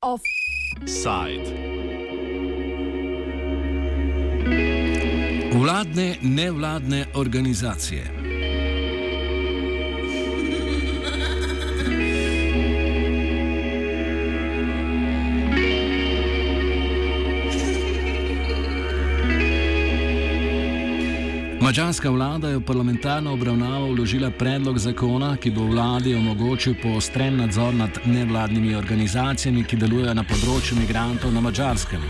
Offside. Vladne, nevladne organizacije. Mačarska vlada je v parlamentarno obravnavo vložila predlog zakona, ki bo vladi omogočil poostren nadzor nad nevladnimi organizacijami, ki delujejo na področju migrantov na Mačarskem.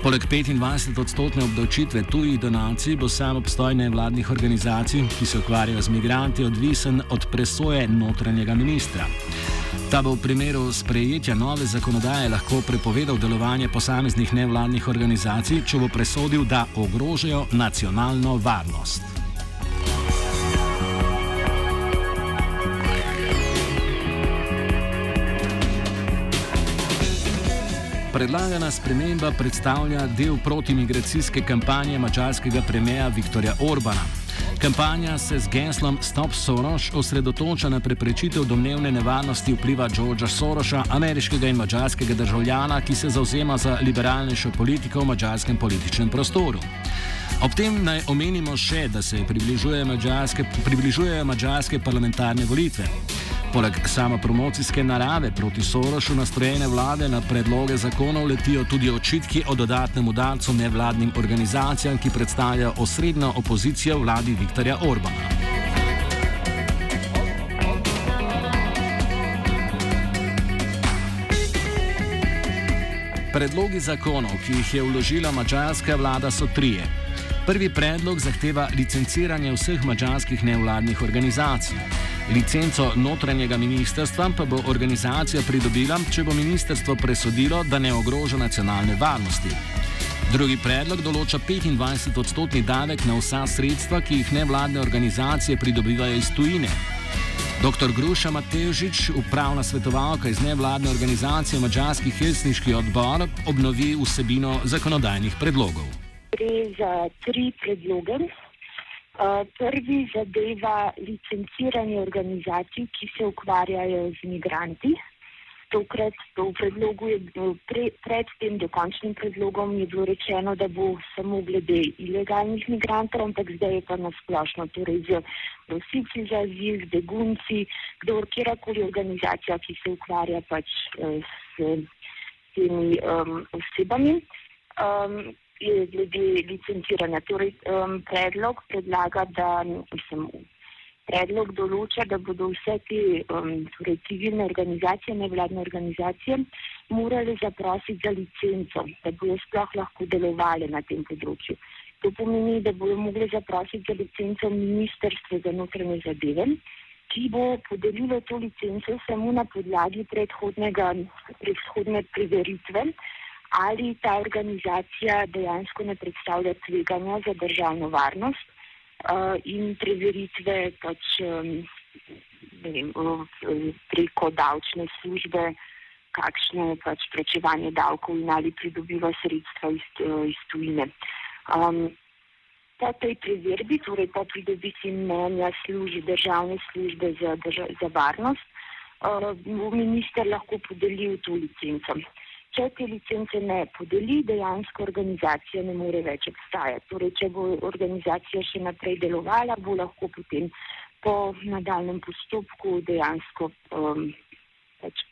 Poleg 25-odstotne obdavčitve tujih donacij bo sam obstoj nevladnih organizacij, ki se ukvarjajo z migranti, odvisen od presoje notranjega ministra. Ta bo v primeru sprejetja nove zakonodaje lahko prepovedal delovanje posameznih nevladnih organizacij, če bo presodil, da ogrožajo nacionalno varnost. Predlagana sprememba predstavlja del protimigracijske kampanje mačarskega premijeja Viktorja Orbana. Kampanja se z geslom Stop Soros osredotoča na preprečitev domnevne nevarnosti vpliva Georgea Sorosa, ameriškega in mačarskega državljana, ki se zauzema za liberalnejšo politiko v mačarskem političnem prostoru. Ob tem naj omenimo še, da se približujejo mačarske, približuje mačarske parlamentarne volitve. Poleg samopromocijske narave proti Sorošu nastrojene vlade na predloge zakonov letijo tudi očitki o dodatnem udarcu nevladnim organizacijam, ki predstavljajo osrednjo opozicijo vladi Viktorja Orbana. Predlogi zakonov, ki jih je vložila mačarska vlada, so trije. Prvi predlog zahteva licenciranje vseh mačarskih nevladnih organizacij. Licenco notranjega ministrstva pa bo organizacija pridobila, če bo ministrstvo presodilo, da ne ogroža nacionalne varnosti. Drugi predlog določa 25-odstotni davek na vsa sredstva, ki jih nevladne organizacije pridobivajo iz tujine. Dr. Gruša Matežič, upravna svetovalka iz nevladne organizacije Mačarski helsinški odbor, obnovi vsebino zakonodajnih predlogov. Gre za tri predloge. Prvi zadeva licenciranje organizacij, ki se ukvarjajo z migranti. Tokrat to v predlogu je bilo pre, pred tem dokončnim predlogom je bilo rečeno, da bo samo glede ilegalnih migrantov, ampak zdaj je pa nasplošno, torej z prosilci za azil, z begunci, kdo kjerkoli organizacija, ki se ukvarja pač s temi um, osebami. Um, glede licenciranja. Torej, um, predlog predlaga, da mislim, predlog določa, da bodo vse te um, torej, civilne organizacije, nevladne organizacije, morali zaprositi za licenco, da bodo sploh lahko delovali na tem področju. To pomeni, da bodo mogli zaprositi za licenco Ministrstvo za notranje zadeve, ki bo podelilo to licenco samo na podlagi predhodne preveritve ali ta organizacija dejansko ne predstavlja tveganja za državno varnost uh, in preveritve pač, um, vem, preko davčne službe, kakšno je pač plačevanje davkov in ali pridobiva sredstva iz, iz tujine. Um, po tej preverbi, torej po pridobitvi mnenja službe, državne službe za, drža, za varnost, uh, bo minister lahko podelil to licenco. Če te licence ne podeli, dejansko organizacija ne more več obstajati. Torej, če bo organizacija še naprej delovala, bo lahko potem po nadaljem postopku dejansko um, pač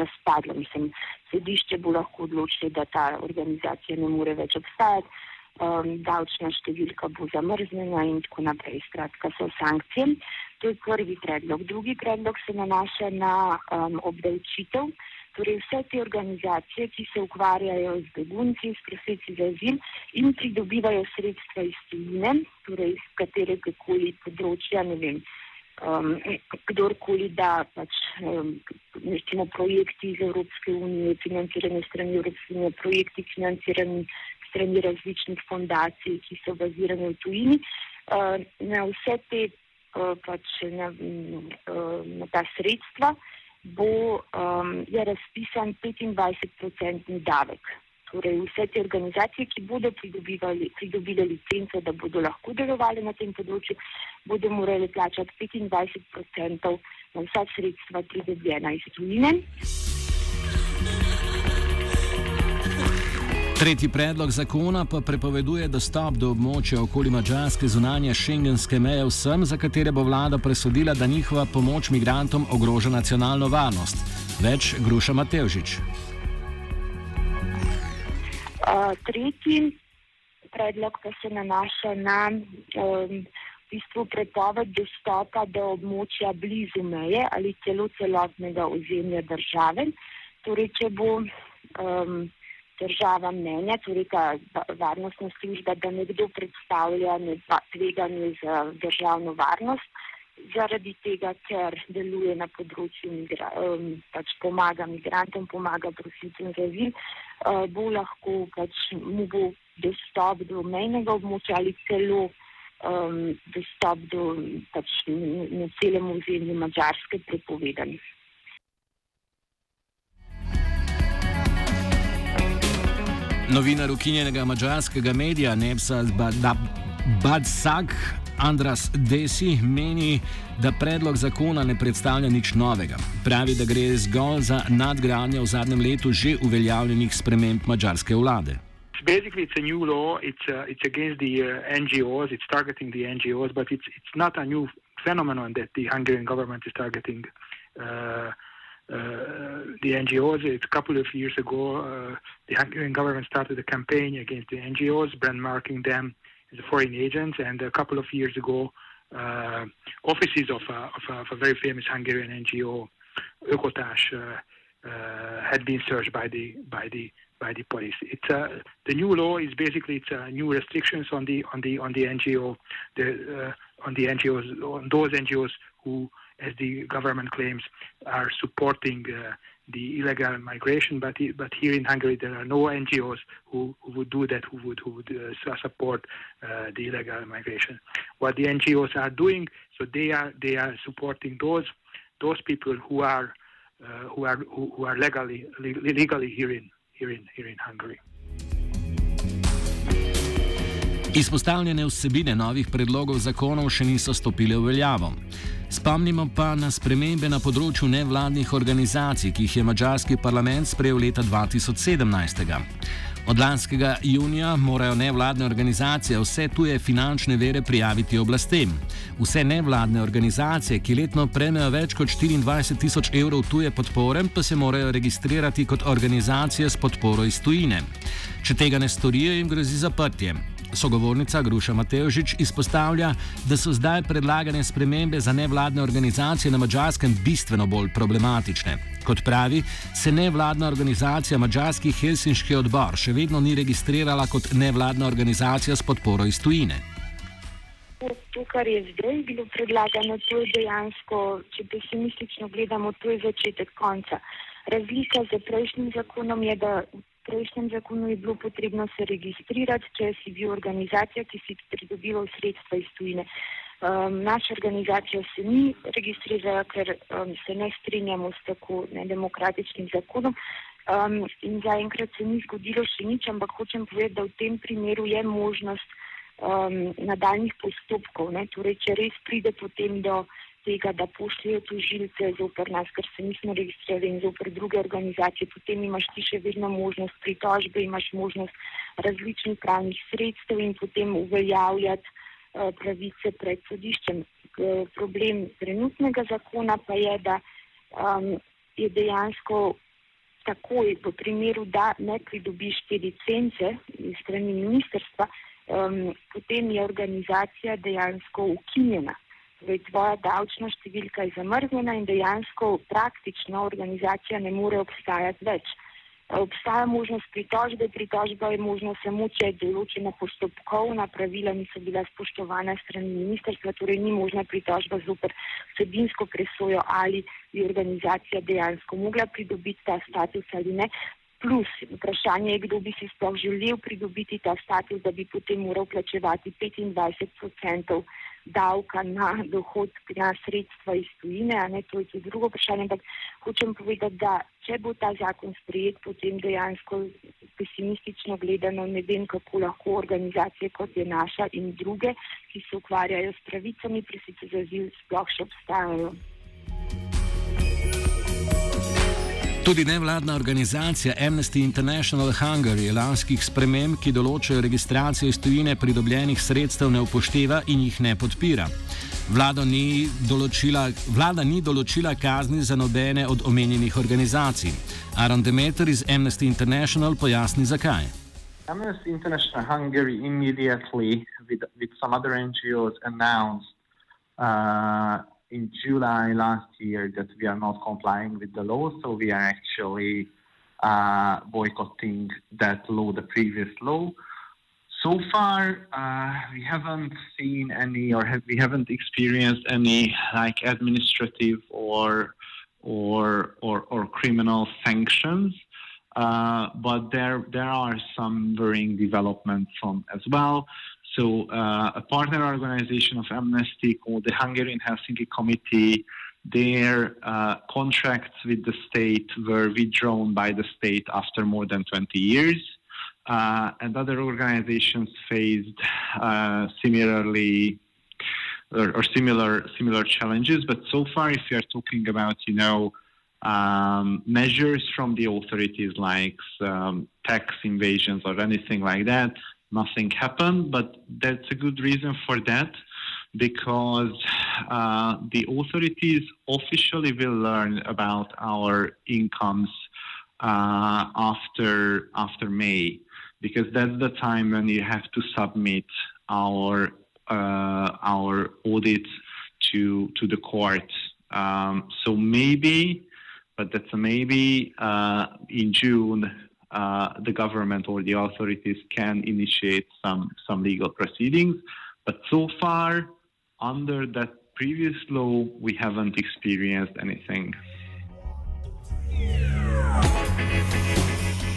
razpadla. Mislim, sedišče bo lahko odločilo, da ta organizacija ne more več obstajati, um, davčna številka bo zamrznjena in tako naprej. Skratka, so sankcije. To je prvi predlog. Drugi predlog se nanaša na um, obdavčitev. Torej vse te organizacije, ki se ukvarjajo z begunci, s prosilci za azil in pridobivajo sredstva iz tujine, torej iz katerega koli področja, ne vem, um, kdorkoli da pač um, recimo projekti iz Evropske unije, financirane strani Evropske unije, projekti financirani strani različnih fondacij, ki so bazirane v tujini, uh, na vse te uh, pač na, uh, na ta sredstva bo um, je razpisan 25-procentni davek. Torej, vse te organizacije, ki bodo pridobile licenco, da bodo lahko delovali na tem področju, bodo morali plačati 25% na vsa sredstva pridobljena iz tujine. Tretji predlog zakona pa prepoveduje dostop do območja okoli mačarske zunanje šengenske meje vsem, za katere bo vlada presodila, da njihova pomoč migrantom ogroža nacionalno varnost. Več Gruša Matevžič. Uh, tretji predlog pa se nanaša na um, v bistvu prepoved dostopa do območja blizu meje ali celo celotnega ozemlja države. Torej, če bo um, država mnenja, torej ta varnostna služba, da nekdo predstavlja tveganje za državno varnost, zaradi tega, ker deluje na področju, um, pač pomaga migrantom, pomaga prosilcem za azil, uh, bo lahko pač mu bo dostop do mejnega območja ali celo um, dostop do pač na celem ozemlju Mačarske prepovedanih. Novinar ukinjenega mačarskega medija Nepsa Badsak Andras Desi meni, da predlog zakona ne predstavlja nič novega. Pravi, da gre zgolj za nadgradnjo v zadnjem letu že uveljavljenih sprememb mačarske vlade. Basically, it's a new law. It's uh, it's against the uh, NGOs. It's targeting the NGOs, but it's it's not a new phenomenon that the Hungarian government is targeting. Uh, the NGOs. A couple of years ago, uh, the Hungarian government started a campaign against the NGOs, brand marking them as foreign agents. And a couple of years ago, uh, offices of, of, of, a very famous Hungarian NGO, Ökotárs, had been searched by the by the by the police. It's uh, the new law is basically it's uh, new restrictions on the on the on the NGO the uh, on the NGOs on those NGOs who as the government claims, are supporting uh, the illegal migration. But but here in Hungary, there are no NGOs who, who would do that, who would who would uh, support uh, the illegal migration. What the NGOs are doing, so they are they are supporting those those people who are uh, who are who, who, are legally legally here in here in here in Hungary. Izpostavljene vsebine novih predlogov zakonov še niso stopile v veljavo. Spomnimo pa na spremembe na področju nevladnih organizacij, ki jih je mačarski parlament sprejel leta 2017. Od lanskega junija morajo nevladne organizacije vse tuje finančne vere prijaviti oblastem. Vse nevladne organizacije, ki letno prejmejo več kot 24 tisoč evrov tuje podpore, pa se morajo registrirati kot organizacije s podporo iz tujine. Če tega ne storijo, jim grozi zaprtje. Sogovornica Gruša Mateožič izpostavlja, da so zdaj predlagane spremembe za nevladne organizacije na mačarskem bistveno bolj problematične. Kot pravi, se nevladna organizacija Mačarski Helsinški odbor še vedno ni registrirala kot nevladna organizacija s podporo iz tujine. To, kar je zdaj bilo predlagano, to je dejansko, če pesimistično gledamo, to je začetek konca. Razlika z prejšnjim zakonom je, da prejšnjem zakonu je bilo potrebno se registrirati, če si bil organizacija, ki si pridobival sredstva iz tujine. Um, naša organizacija se ni registrirala, ker um, se ne strinjamo s tako nedemokratičnim zakonom. Um, in zaenkrat se ni zgodilo še nič, ampak hočem povedati, da v tem primeru je možnost um, nadaljnih postopkov. Torej, če res pride potem do tega, da pošljajo tužilce zoper nas, ker se nismo registrirali in zoper druge organizacije, potem imaš ti še vedno možnost pritožbe, imaš možnost različnih pravnih sredstev in potem uveljavljati uh, pravice pred sodiščem. Uh, problem trenutnega zakona pa je, da um, je dejansko takoj v primeru, da ne pridobiš te licence iz strani ministerstva, um, potem je organizacija dejansko ukinjena. Torej, tvoja davčna številka je zamrznjena in dejansko praktično organizacija ne more obstajati več. Obstaja možnost pritožbe, pritožba je možno samo, če določena postopkovna pravila niso bila spoštovana strani ministrstva, torej ni možna pritožba zoper vsebinsko presojo, ali bi organizacija dejansko mogla pridobiti ta status ali ne. Plus vprašanje je, kdo bi si sploh želel pridobiti ta status, da bi potem moral plačevati 25 odstotkov davka na dohodke, na sredstva iz tujine, a ne to je tudi drugo vprašanje, ampak hočem povedati, da če bo ta zakon sprejet, potem dejansko pesimistično gledano ne vem, kako lahko organizacije kot je naša in druge, ki se ukvarjajo s pravicami prosilcev za azil, sploh še obstajajo. Tudi nevladna organizacija Amnesty International Hungary lanskih sprememb, ki določajo registracijo iz tujine pridobljenih sredstev, ne upošteva in jih ne podpira. Vlada ni, določila, vlada ni določila kazni za nobene od omenjenih organizacij. Aaron Demeter iz Amnesty International pojasni zakaj. Amnesty International Hungary immediately, with, with some other NGOs, announced uh, in July last year that we are not complying with the law, so we are actually uh, boycotting that law, the previous law. So far, uh, we haven't seen any, or have, we haven't experienced any like administrative or or or, or criminal sanctions. Uh, but there there are some worrying developments from as well. So uh, a partner organization of Amnesty called the Hungarian Helsinki Committee, their uh, contracts with the state were withdrawn by the state after more than 20 years. Uh, and other organizations faced uh, similarly or, or, similar similar challenges. But so far, if you are talking about, you know, um, measures from the authorities like um, tax invasions or anything like that, nothing happened, but that's a good reason for that because uh, the authorities officially will learn about our incomes uh, after after May, because that's the time when you have to submit our uh, our audits to to the court. Um, so maybe, but that's a maybe uh, in June uh, the government or the authorities can initiate some, some legal proceedings. But so far, under that previous law, we haven't experienced anything.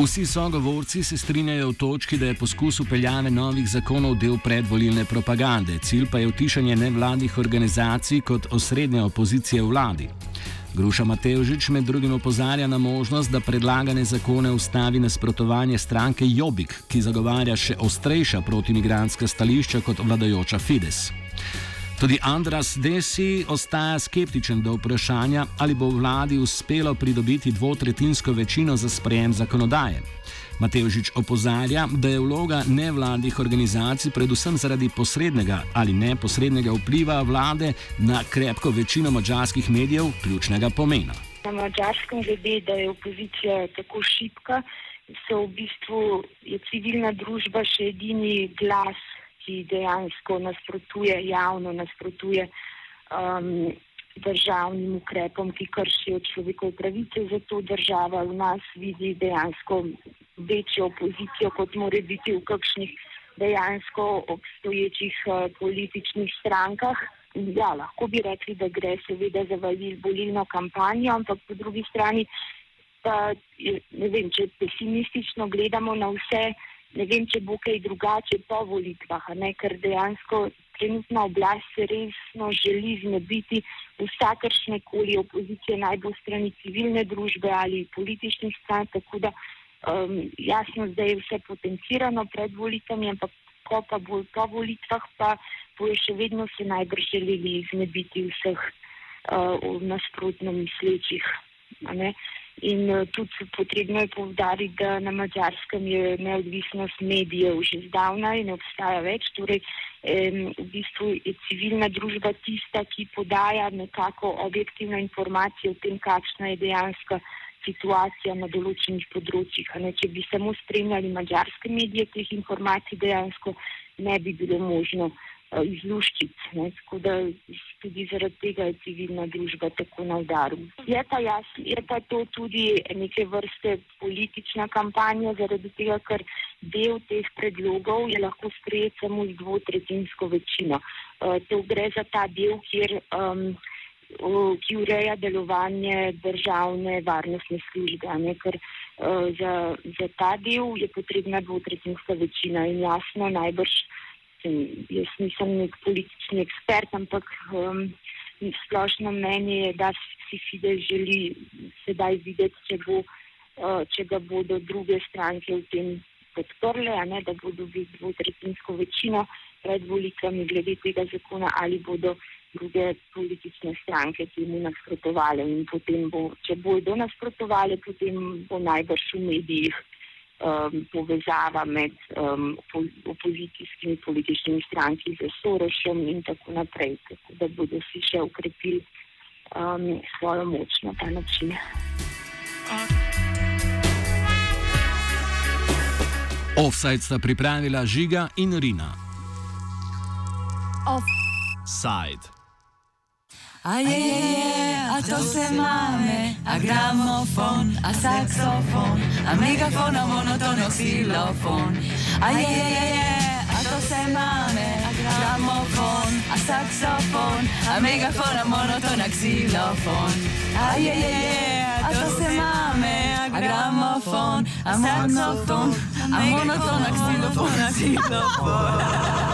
Vsi sogovorci se strinjajo v točki, da je poskus upeljave novih zakonov del predvolilne propagande, cilj pa je utišanje nevladnih organizacij kot osrednje opozicije vladi. Gruša Mateožič med drugim opozarja na možnost, da predlagane zakone ustavi nasprotovanje stranke Jobik, ki zagovarja še ostrejša protimigranska stališča kot vladajoča Fides. Tudi Andras Desi ostaja skeptičen do vprašanja, ali bo vladi uspelo pridobiti dvotretinsko večino za sprejem zakonodaje. Mateožič opozarja, da je vloga nevladnih organizacij predvsem zaradi posrednega ali neposrednega vpliva vlade na krepko večino mačarskih medijev ključnega pomena. Na mačarskem glede, da je opozicija tako šipka, so v bistvu je civilna družba še edini glas ki dejansko nasprotuje, javno nasprotuje um, državnim ukrepom, ki kršijo človekove pravice. Zato država v nas vidi dejansko večjo opozicijo, kot more biti v kakšnih dejansko obstoječih uh, političnih strankah. Ja, lahko bi rekli, da gre seveda za volilno kampanjo, ampak po drugi strani, pa, ne vem, če pesimistično gledamo na vse, ne vem, če bo kaj drugače po volitvah, ne, ker dejansko trenutna oblast se resno želi znebiti vsakršne koli opozicije, naj bo strani civilne družbe ali političnih stran, tako da um, jasno zdaj je vse potencirano pred volitvami, ampak ko pa bo po volitvah, pa bojo še vedno se najbrž želeli znebiti vseh uh, nasprotno mislečih. In uh, tudi potrebno je povdariti, da na mačarskem je neodvisnost medijev že zdavnaj in obstaja več. Torej, v bistvu je civilna družba tista, ki podaja nekako objektivne informacije o tem, kakšna je dejanska situacija na določenih področjih. Če bi samo spremljali mačarske medije, teh informacij dejansko ne bi bilo možno Eh, izluščiti. Ne, tako da tudi zaradi tega je civilna družba tako na udaru. Je pa, jasno, je pa to tudi neke vrste politična kampanja, zaradi tega, ker del teh predlogov je lahko sprejet samo z dvotretinsko večino. Uh, to gre za ta del, kjer. Um, ki ureja delovanje državne varnostne službe. Ne, ker uh, za, za ta del je potrebna dvotretinska večina in jasno najbrž uh, jaz nisem nek politični ekspert, ampak um, splošno mnenje je, da si Fidesz želi sedaj videti, če bo uh, če ga bodo druge stranke v tem podprle, ne da bodo dobili dvotretinsko večino pred volitvami glede tega zakona ali bodo druge politične stranke temu nasprotovale in potem bo, če bodo nasprotovale, potem bo najbrž v medijih um, povezava med um, opozicijskimi političnimi stranki z Sorošem in tako naprej, tako da bodo si še ukrepili um, svojo moč na ta način. Offside sta pripravila Žiga in Rina. Offside. A je, je, je, a to se mame, a gramofon, a saksofon, a megafon, a monoton, a xilofon. A je, je, je, a to se mame, a gramofon, a saksofon, a megafon, a monoton, a xilofon. A je, je, je, a to se mame, a gramofon, a saksofon, a monoton, a xilofon, a xilofon.